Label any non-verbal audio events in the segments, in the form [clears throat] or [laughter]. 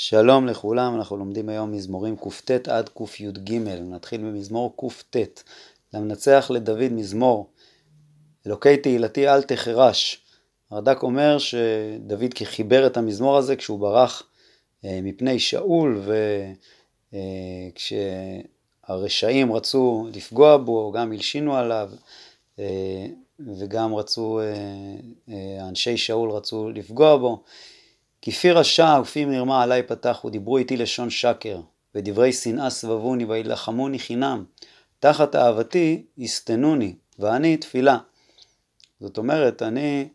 שלום לכולם, אנחנו לומדים היום מזמורים קט עד קי"ג, נתחיל במזמור קט. למנצח לדוד מזמור, אלוקי תהילתי אל תחרש. הרד"ק אומר שדוד חיבר את המזמור הזה כשהוא ברח אה, מפני שאול וכשהרשעים אה, רצו לפגוע בו, גם הלשינו עליו אה, וגם רצו, אנשי שאול רצו לפגוע בו. כי פי רשע ופי מרמה עלי פתחו, דיברו איתי לשון שקר, ודברי שנאה סבבוני וילחמוני חינם. תחת אהבתי יסתנוני, ואני תפילה. זאת אומרת, אני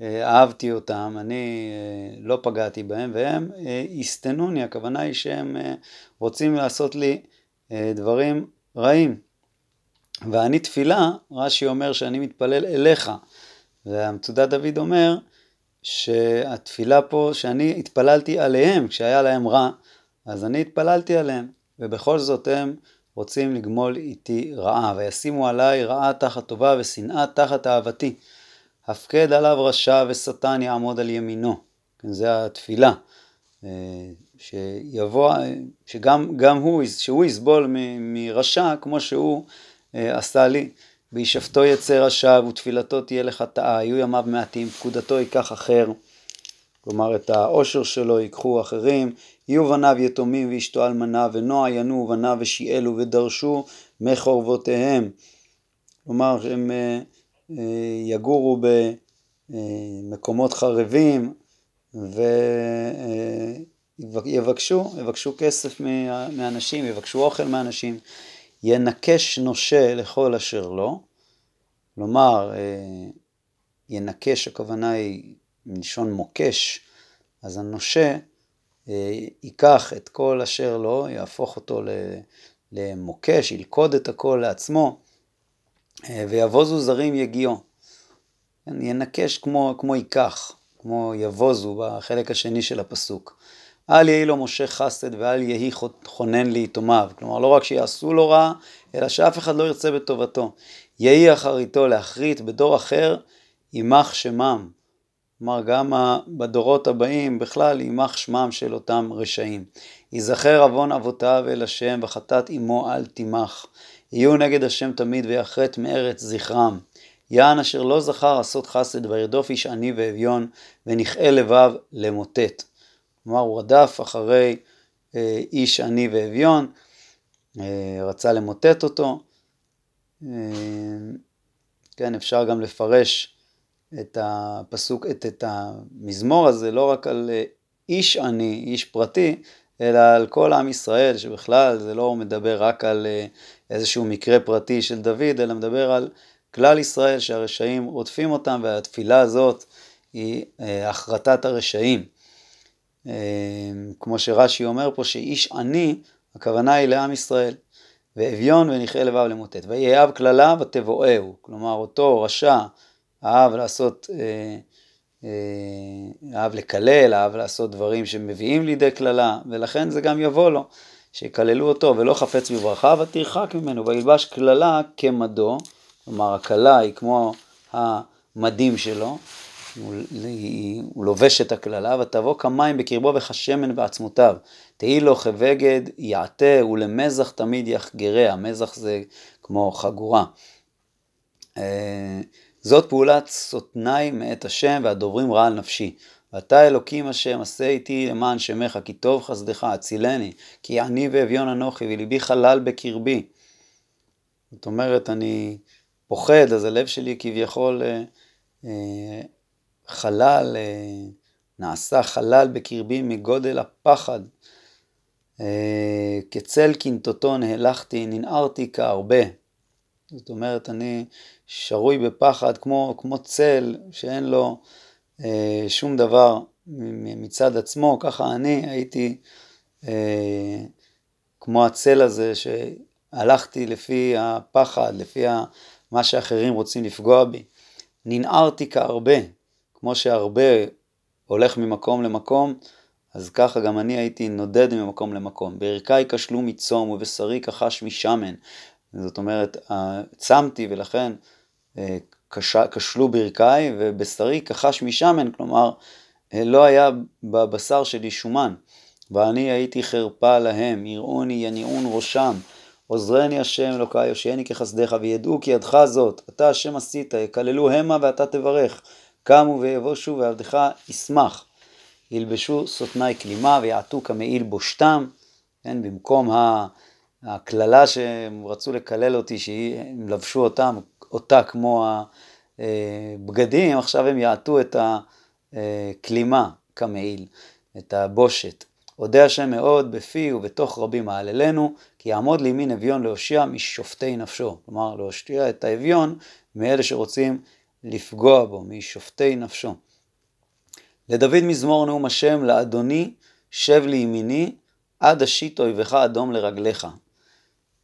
אה, אהבתי אותם, אני אה, לא פגעתי בהם, והם אה, יסתנוני, הכוונה היא שהם רוצים לעשות לי דברים רעים. ואני תפילה, רש"י אומר שאני מתפלל אליך. והמצודת דוד אומר, שהתפילה פה, שאני התפללתי עליהם כשהיה להם רע, אז אני התפללתי עליהם, ובכל זאת הם רוצים לגמול איתי רעה, וישימו עליי רעה תחת טובה ושנאה תחת אהבתי. הפקד עליו רשע ושטן יעמוד על ימינו. כן, זה התפילה. אה, שיבוא, שגם גם הוא, שהוא יסבול מרשע כמו שהוא אה, עשה לי. וישפטו יצא רשע ותפילתו תהיה לחטאה, יהיו ימיו מעטים, פקודתו ייקח אחר. כלומר את העושר שלו ייקחו אחרים, יהיו בניו יתומים ואשתו אלמנה, ונוע ינועו בניו ושיעלו ודרשו מחורבותיהם. כלומר שהם אה, אה, יגורו במקומות חרבים ויבקשו, יבקשו כסף מאנשים, יבקשו אוכל מאנשים. ינקש נושה לכל אשר לו, כלומר, אה, ינקש הכוונה היא מלשון מוקש, אז הנושה אה, ייקח את כל אשר לו, יהפוך אותו למוקש, ילכוד את הכל לעצמו, אה, ויבוזו זרים יגיעו. כן, ינקש כמו, כמו ייקח, כמו יבוזו בחלק השני של הפסוק. אל יהי לו משה חסד ואל יהי חונן ליתומיו. כלומר, לא רק שיעשו לו רע, אלא שאף אחד לא ירצה בטובתו. יהי אחריתו להחריט בדור אחר, יימח שמם. כלומר, גם בדורות הבאים, בכלל יימח שמם של אותם רשעים. ייזכר עוון אבותיו אל השם, וחטאת אמו אל תימח. יהיו נגד השם תמיד, ויחרט מארץ זכרם. יען אשר לא זכר עשות חסד, וירדוף איש עני ואביון, ונכאה לבב למוטט. כלומר הוא רדף אחרי אה, איש עני ואביון, אה, רצה למוטט אותו. אה, כן, אפשר גם לפרש את הפסוק, את, את המזמור הזה, לא רק על איש עני, איש פרטי, אלא על כל עם ישראל, שבכלל זה לא מדבר רק על איזשהו מקרה פרטי של דוד, אלא מדבר על כלל ישראל שהרשעים רודפים אותם, והתפילה הזאת היא החרטת הרשעים. אמ, כמו שרש"י אומר פה, שאיש עני, הכוונה היא לעם ישראל. ואביון ונכאה לבב למוטט. ויהב קללה ותבואהו. כלומר, אותו רשע אהב לעשות, אה, אה, אהב לקלל, אהב לעשות דברים שמביאים לידי קללה, ולכן זה גם יבוא לו, שיקללו אותו ולא חפץ בברכה, ותרחק ממנו, וילבש קללה כמדו, כלומר הקלה היא כמו המדים שלו, הוא, לובש את הקללה, ותבוא כמים בקרבו וכשמן בעצמותיו. תהי לו כבגד יעטה ולמזח תמיד יחגריה, מזח זה כמו חגורה. אה, זאת פעולת סותני מאת השם והדוברים רע על נפשי. ואתה אלוקים השם עשה איתי למען שמך כי טוב חסדך הצילני כי עני ואביון אנוכי וליבי חלל בקרבי. זאת אומרת אני פוחד אז הלב שלי כביכול אה, אה, חלל, אה, נעשה חלל בקרבי מגודל הפחד. אה, כצל קנטוטו נהלכתי, ננערתי כהרבה. זאת אומרת, אני שרוי בפחד כמו, כמו צל שאין לו אה, שום דבר מצד עצמו, ככה אני הייתי אה, כמו הצל הזה שהלכתי לפי הפחד, לפי מה שאחרים רוצים לפגוע בי. ננערתי כהרבה, כמו שהרבה הולך ממקום למקום, אז ככה גם אני הייתי נודד ממקום למקום. ברכיי כשלו מצום ובשרי כחש משמן. זאת אומרת, צמתי ולכן אה, כשלו ברכיי ובשרי כחש משמן, כלומר, אה, לא היה בבשר שלי שומן. ואני הייתי חרפה להם, יראוני יניעון ראשם, עוזרני השם אלוקיי, יושעני כחסדך, וידעו כי ידך זאת, אתה השם עשית, יקללו המה ואתה תברך, קמו ויבושו ועבדך ישמח. ילבשו סותני כלימה ויעטו כמעיל בושתם, כן, במקום הקללה שהם רצו לקלל אותי, שהם לבשו אותם, אותה כמו הבגדים, עכשיו הם יעטו את הכלימה כמעיל, את הבושת. אודה השם מאוד בפי ובתוך רבים אהללנו, כי יעמוד לימין אביון להושיע משופטי נפשו. כלומר, להושיע את האביון מאלה שרוצים לפגוע בו, משופטי נפשו. לדוד מזמור נאום השם, לאדוני שב לימיני, עד אשית אויבך אדום לרגליך.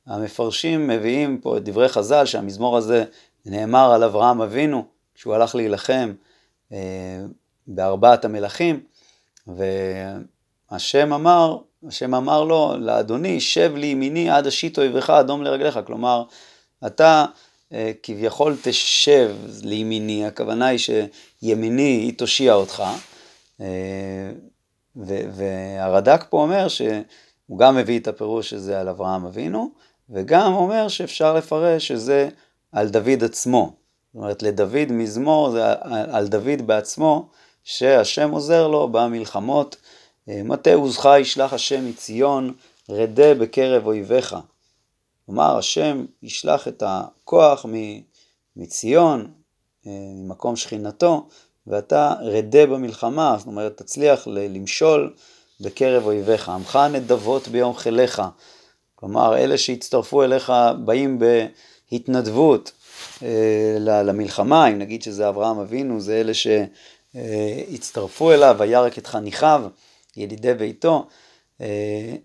המפרשים מביאים פה את דברי חז"ל שהמזמור הזה נאמר על אברהם אבינו כשהוא הלך להילחם אה, בארבעת המלכים והשם אמר, השם אמר לו לאדוני שב לימיני עד אשית אויבך אדום לרגליך כלומר אתה כביכול תשב לימיני הכוונה היא שימיני היא תושיע אותך אה, והרד"ק פה אומר שהוא גם מביא את הפירוש שזה על אברהם אבינו וגם אומר שאפשר לפרש שזה על דוד עצמו. זאת אומרת, לדוד מזמור זה על דוד בעצמו, שהשם עוזר לו במלחמות. מטה עוזך ישלח השם מציון, רדה בקרב אויביך. כלומר, השם ישלח את הכוח מציון, ממקום שכינתו, ואתה רדה במלחמה, זאת אומרת, תצליח למשול בקרב אויביך. עמך נדבות ביום חיליך. כלומר, אלה שהצטרפו אליך באים בהתנדבות אה, למלחמה, אם נגיד שזה אברהם אבינו, זה אלה שהצטרפו אליו, וירק את חניכיו, ידידי ביתו, אה,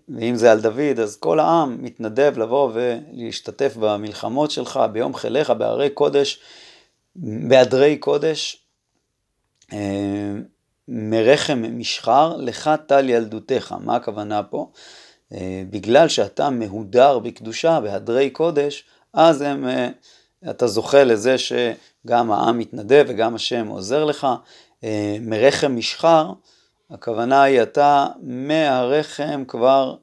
ואם זה על דוד, אז כל העם מתנדב לבוא ולהשתתף במלחמות שלך ביום חיליך, בהרי קודש, בהדרי קודש, אה, מרחם משחר, לך טל ילדותך. מה הכוונה פה? אה, בגלל שאתה מהודר בקדושה, בהדרי קודש, אז הם, אה, אתה זוכה לזה שגם העם מתנדב וגם השם עוזר לך. אה, מרחם משחר, הכוונה היא אתה מהרחם כבר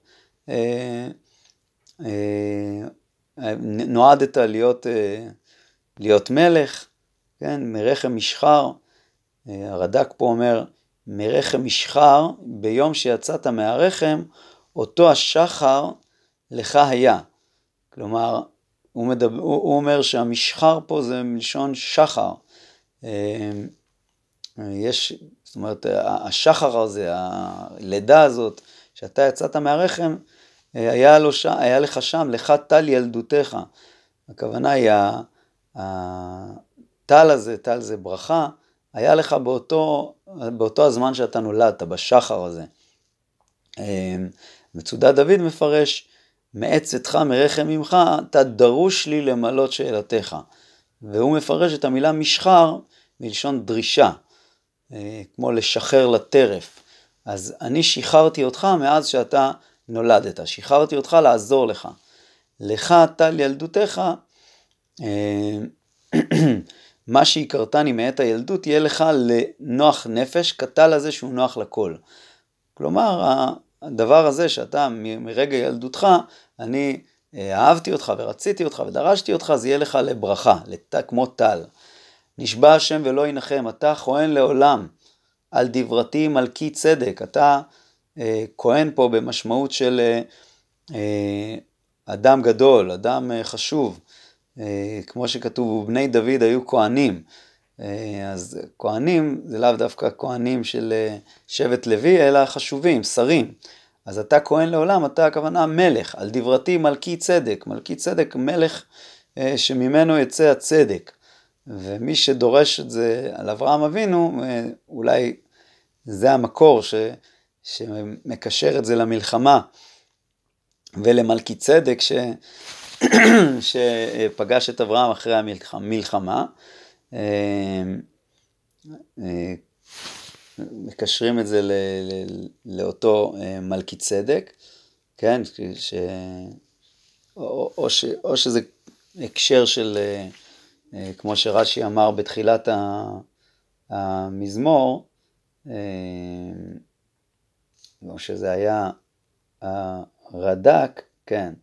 נועדת להיות, להיות מלך, כן, מרחם משחר, הרד"ק פה אומר, מרחם משחר, ביום שיצאת מהרחם, אותו השחר לך היה. כלומר, הוא, מדבר, הוא, הוא אומר שהמשחר פה זה מלשון שחר. אה, יש, זאת אומרת, השחר הזה, הלידה הזאת, שאתה יצאת מהרחם, אה, היה, לו ש... היה לך שם, לך טל ילדותך. הכוונה היא, הטל הזה, טל זה ברכה, היה לך באותו, באותו הזמן שאתה נולדת, בשחר הזה. אה, מצודת דוד מפרש, מעת צאתך מרחם ממך, אתה דרוש לי למלות שאלתך. והוא מפרש את המילה משחר מלשון דרישה, כמו לשחרר לטרף. אז אני שחררתי אותך מאז שאתה נולדת, שחררתי אותך לעזור לך. לך טל ילדותך, אה, [clears throat] מה שהכרתני מעת הילדות יהיה לך לנוח נפש, כטל הזה שהוא נוח לכל. כלומר, הדבר הזה שאתה מרגע ילדותך, אני אה, אהבתי אותך ורציתי אותך ודרשתי אותך, זה יהיה לך לברכה, לת... כמו טל. נשבע השם ולא ינחם, אתה כהן לעולם, על דברתי מלכי צדק, אתה אה, כהן פה במשמעות של אה, אה, אדם גדול, אדם אה, חשוב, אה, כמו שכתוב, ובני דוד היו כהנים. אה, אז כהנים זה לאו דווקא כהנים של אה, שבט לוי, אלא חשובים, שרים. אז אתה כהן לעולם, אתה הכוונה מלך, על דברתי מלכי צדק, מלכי צדק מלך אה, שממנו יצא הצדק. ומי שדורש את זה על אברהם אבינו, אולי זה המקור ש, שמקשר את זה למלחמה ולמלכי צדק ש, [clears throat] שפגש את אברהם אחרי המלחמה. אמ, אה, מקשרים את זה ל, ל, לאותו אה, מלכי צדק, כן, ש, או, או, ש, או שזה הקשר של, אה, כמו שרש"י אמר בתחילת המזמור, או שזה היה הרד"ק, כן,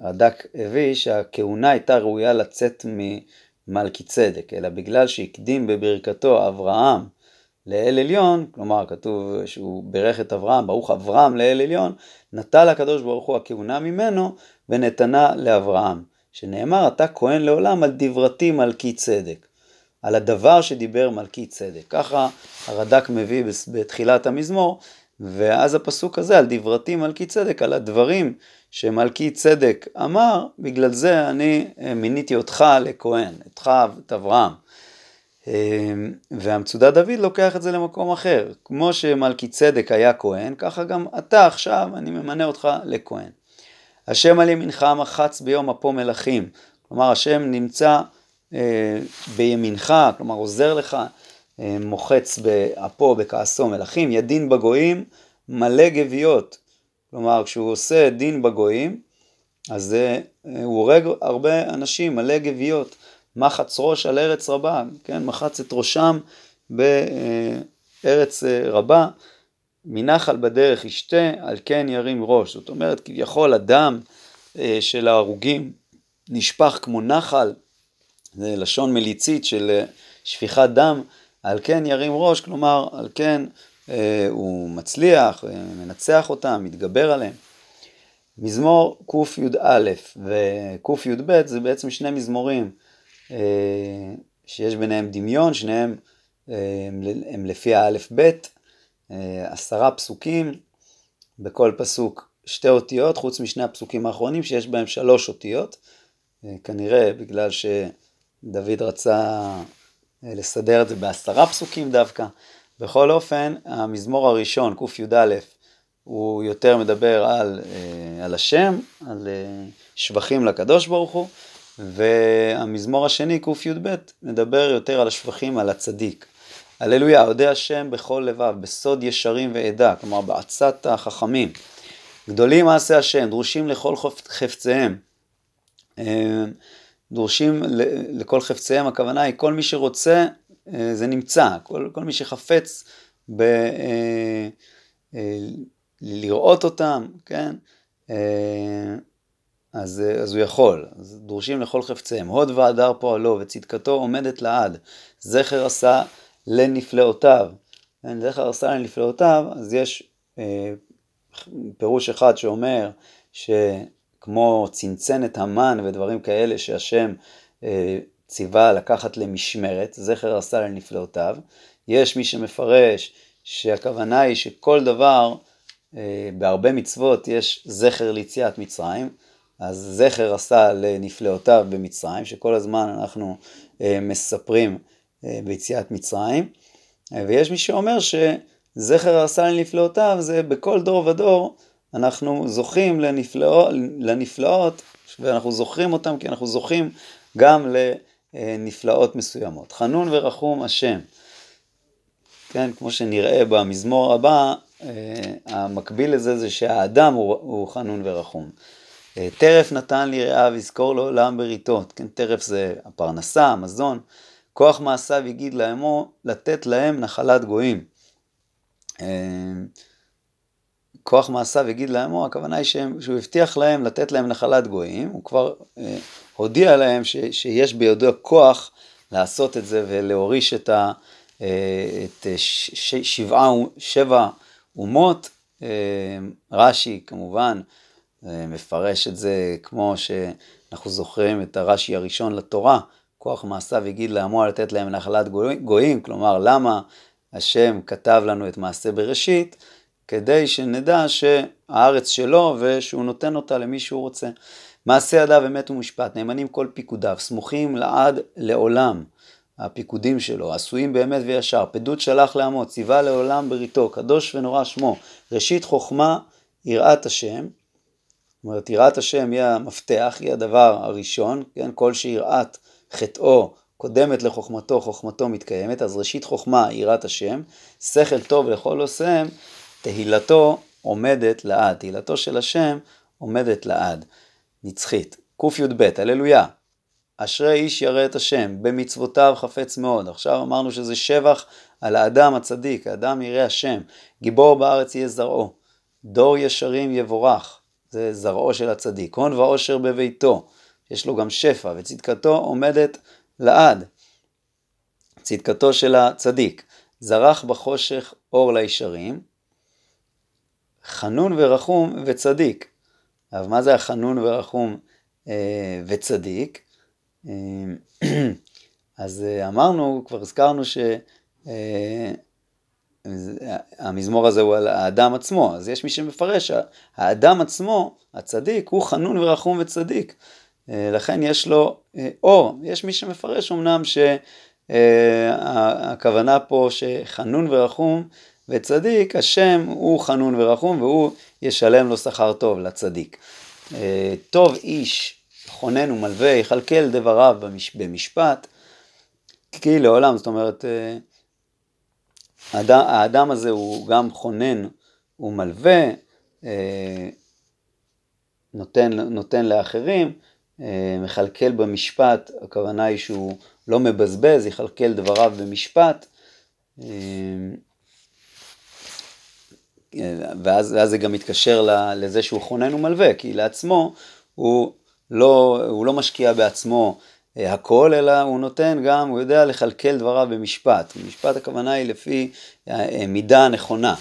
רד"ק הביא שהכהונה הייתה ראויה לצאת ממלכי צדק, אלא בגלל שהקדים בברכתו אברהם לאל עליון, כלומר כתוב שהוא בירך את אברהם, ברוך אברהם לאל עליון, נטל הקדוש ברוך הוא הכהונה ממנו ונתנה לאברהם, שנאמר אתה כהן לעולם על דברתי מלכי צדק, על הדבר שדיבר מלכי צדק. ככה הרד"ק מביא בתחילת המזמור, ואז הפסוק הזה על דברתי מלכי צדק, על הדברים שמלכי צדק אמר, בגלל זה אני מיניתי אותך לכהן, אותך את אברהם. אמ, והמצודה דוד לוקח את זה למקום אחר. כמו שמלכי צדק היה כהן, ככה גם אתה עכשיו, אני ממנה אותך לכהן. השם על ימינך מחץ ביום אפו מלכים. כלומר, השם נמצא אה, בימינך, כלומר עוזר לך, אה, מוחץ באפו, בכעסו מלכים, ידין בגויים, מלא גוויות. כלומר, כשהוא עושה דין בגויים, אז אה, הוא הורג הרבה אנשים, מלא גוויות. מחץ ראש על ארץ רבה, כן, מחץ את ראשם בארץ אה, רבה, מנחל בדרך ישתה, על כן ירים ראש. זאת אומרת, כביכול הדם אה, של ההרוגים נשפך כמו נחל, זה לשון מליצית של אה, שפיכת דם, על כן ירים ראש, כלומר, על כן הוא מצליח, מנצח אותם, מתגבר עליהם. מזמור קי"א וקי"ב זה בעצם שני מזמורים אה, שיש ביניהם דמיון, שניהם אה, הם לפי האלף בית, אה, עשרה פסוקים, בכל פסוק שתי אותיות, חוץ משני הפסוקים האחרונים שיש בהם שלוש אותיות, כנראה בגלל שדוד רצה לסדר את זה בעשרה פסוקים דווקא. בכל אופן, המזמור הראשון, קי"א, הוא יותר מדבר על, על השם, על שבחים לקדוש ברוך הוא, והמזמור השני, קי"ב, מדבר יותר על השבחים, על הצדיק. הללויה, אודה השם בכל לבב, בסוד ישרים ועדה, כלומר בעצת החכמים. גדולים מעשי השם, דרושים לכל חפציהם. אה, דרושים לכל חפציהם, הכוונה היא כל מי שרוצה, אה, זה נמצא, כל, כל מי שחפץ ב, אה, לראות אותם, כן? אז, אז הוא יכול, אז דורשים לכל חפציהם. הוד והדר פועלו וצדקתו עומדת לעד, זכר עשה לנפלאותיו. כן, זכר עשה לנפלאותיו, אז יש אה, פירוש אחד שאומר שכמו צנצנת המן ודברים כאלה שהשם אה, ציווה לקחת למשמרת, זכר עשה לנפלאותיו. יש מי שמפרש שהכוונה היא שכל דבר, אה, בהרבה מצוות יש זכר ליציאת מצרים. אז זכר עשה לנפלאותיו במצרים, שכל הזמן אנחנו אה, מספרים ביציאת מצרים, אה, ויש מי שאומר שזכר עשה לנפלאותיו זה בכל דור ודור אנחנו זוכים לנפלאות, לנפלאות ואנחנו זוכרים אותם כי אנחנו זוכים גם לנפלאות מסוימות. חנון ורחום השם. כן, כמו שנראה במזמור הבא, המקביל לזה זה שהאדם הוא, הוא חנון ורחום. אה, טרף נתן לי רעיו, יזכור לעולם בריתות. כן, טרף זה הפרנסה, המזון. כוח מעשיו הגיד לאמו, לתת להם נחלת גויים. אה, כוח מעשיו הגיד לאמו, הכוונה היא שהוא הבטיח להם לתת להם נחלת גויים, הוא כבר אה, הודיע להם ש, שיש בידו כוח לעשות את זה ולהוריש את, ה, את ש, שבעה, שבע אומות. רש"י כמובן מפרש את זה כמו שאנחנו זוכרים את הרש"י הראשון לתורה, כוח מעשיו הגיד לעמו לתת להם נחלת גויים, כלומר למה השם כתב לנו את מעשה בראשית, כדי שנדע שהארץ שלו ושהוא נותן אותה למי שהוא רוצה. מעשה ידיו אמת ומשפט, נאמנים כל פיקודיו, סמוכים לעד לעולם. הפיקודים שלו, עשויים באמת וישר, פדות שלח לעמו, ציווה לעולם בריתו, קדוש ונורא שמו, ראשית חוכמה, יראת השם, זאת אומרת, יראת השם היא המפתח, היא הדבר הראשון, כן? כל שיראת חטאו קודמת לחוכמתו, חוכמתו מתקיימת, אז ראשית חוכמה יראת השם, שכל טוב לכל עושיהם, תהילתו עומדת לעד, תהילתו של השם עומדת לעד, נצחית. קי"ב, הללויה. אשרי איש ירא את השם, במצוותיו חפץ מאוד. עכשיו אמרנו שזה שבח על האדם הצדיק, האדם ירא השם, גיבור בארץ יהיה זרעו, דור ישרים יבורך, זה זרעו של הצדיק, הון ועושר בביתו, יש לו גם שפע, וצדקתו עומדת לעד, צדקתו של הצדיק, זרח בחושך אור לישרים, חנון ורחום וצדיק. אבל מה זה החנון ורחום אה, וצדיק? אה, [clears throat] אז אה, אמרנו, כבר הזכרנו שהמזמור אה, הזה הוא על האדם עצמו, אז יש מי שמפרש, האדם עצמו, הצדיק, הוא חנון ורחום וצדיק. אה, לכן יש לו אה, אור, יש מי שמפרש אמנם שהכוונה פה שחנון ורחום וצדיק, השם הוא חנון ורחום והוא ישלם לו שכר טוב לצדיק. טוב איש חונן ומלווה, יכלכל דבריו במשפט, כי לעולם, זאת אומרת, האדם, האדם הזה הוא גם חונן ומלווה, נותן, נותן לאחרים, מכלכל במשפט, הכוונה היא שהוא לא מבזבז, יכלכל דבריו במשפט. ואז, ואז זה גם מתקשר לזה שהוא חונן ומלווה, כי לעצמו הוא לא, הוא לא משקיע בעצמו אה, הכל, אלא הוא נותן גם, הוא יודע לכלכל דבריו במשפט. משפט הכוונה היא לפי אה, מידה הנכונה.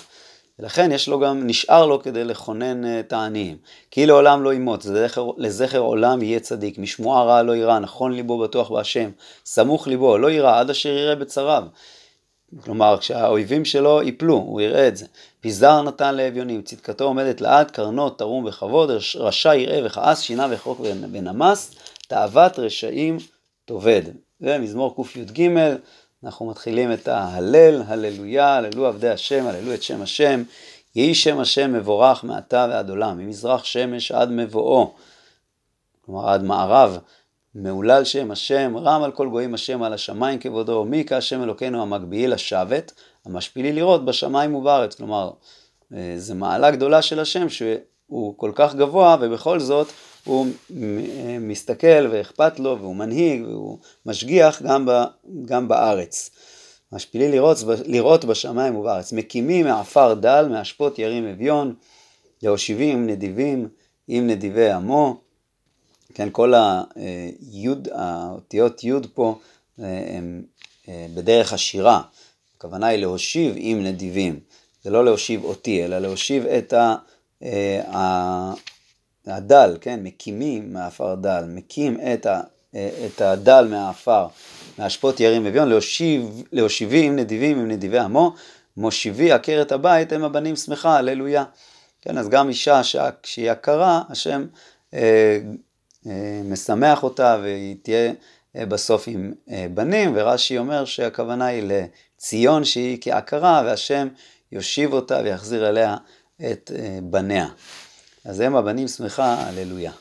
ולכן יש לו גם, נשאר לו כדי לכונן אה, את העניים. כי לעולם לא ימות, לזכר, לזכר עולם יהיה צדיק, משמועה רעה לא יירא, נכון ליבו בטוח בהשם, סמוך ליבו, לא יירא עד אשר יראה בצריו. כלומר, כשהאויבים שלו ייפלו, הוא יראה את זה. פיזר נתן לאביונים, צדקתו עומדת לעד, קרנות תרום בכבוד, רשע יראה וכעס, שינה וחוק ונמס, תאוות רשעים תאבד. זה מזמור קי"ג, אנחנו מתחילים את ההלל, הללויה, הללו עבדי השם, הללו את שם השם, יהי שם השם מבורך מעתה ועד עולם, ממזרח שמש עד מבואו, כלומר עד מערב. מהולל שם השם, רם על כל גויים השם על השמיים כבודו, מי כהשם אלוקינו המגביהי לשבת, המשפילי לראות בשמיים ובארץ. כלומר, אה, זו מעלה גדולה של השם שהוא כל כך גבוה ובכל זאת הוא אה, מסתכל ואכפת לו והוא מנהיג והוא משגיח גם, ב, גם בארץ. משפילי לראות, לראות בשמיים ובארץ. מקימים מעפר דל, מאשפות ירים אביון, להושיבים נדיבים עם נדיבי עמו. כן, כל היוד, האותיות יוד פה הם אה, בדרך השירה. הכוונה היא להושיב עם נדיבים. זה לא להושיב אותי, אלא להושיב את אה, הדל, כן, מקימים מעפר דל, מקים את, ה, אה, את הדל מהעפר, מהשפות ירים אביון, להושיב, להושיבי עם נדיבים, עם נדיבי עמו, מושיבי עקרת הבית, הם הבנים שמחה, הללויה. כן, אז גם אישה שהיא עקרה, השם אה, אה, משמח אותה והיא תהיה אה, בסוף עם אה, בנים, ורש"י אומר שהכוונה היא לציון שהיא כעקרה, והשם יושיב אותה ויחזיר אליה את בניה. אז הם הבנים שמחה, הללויה.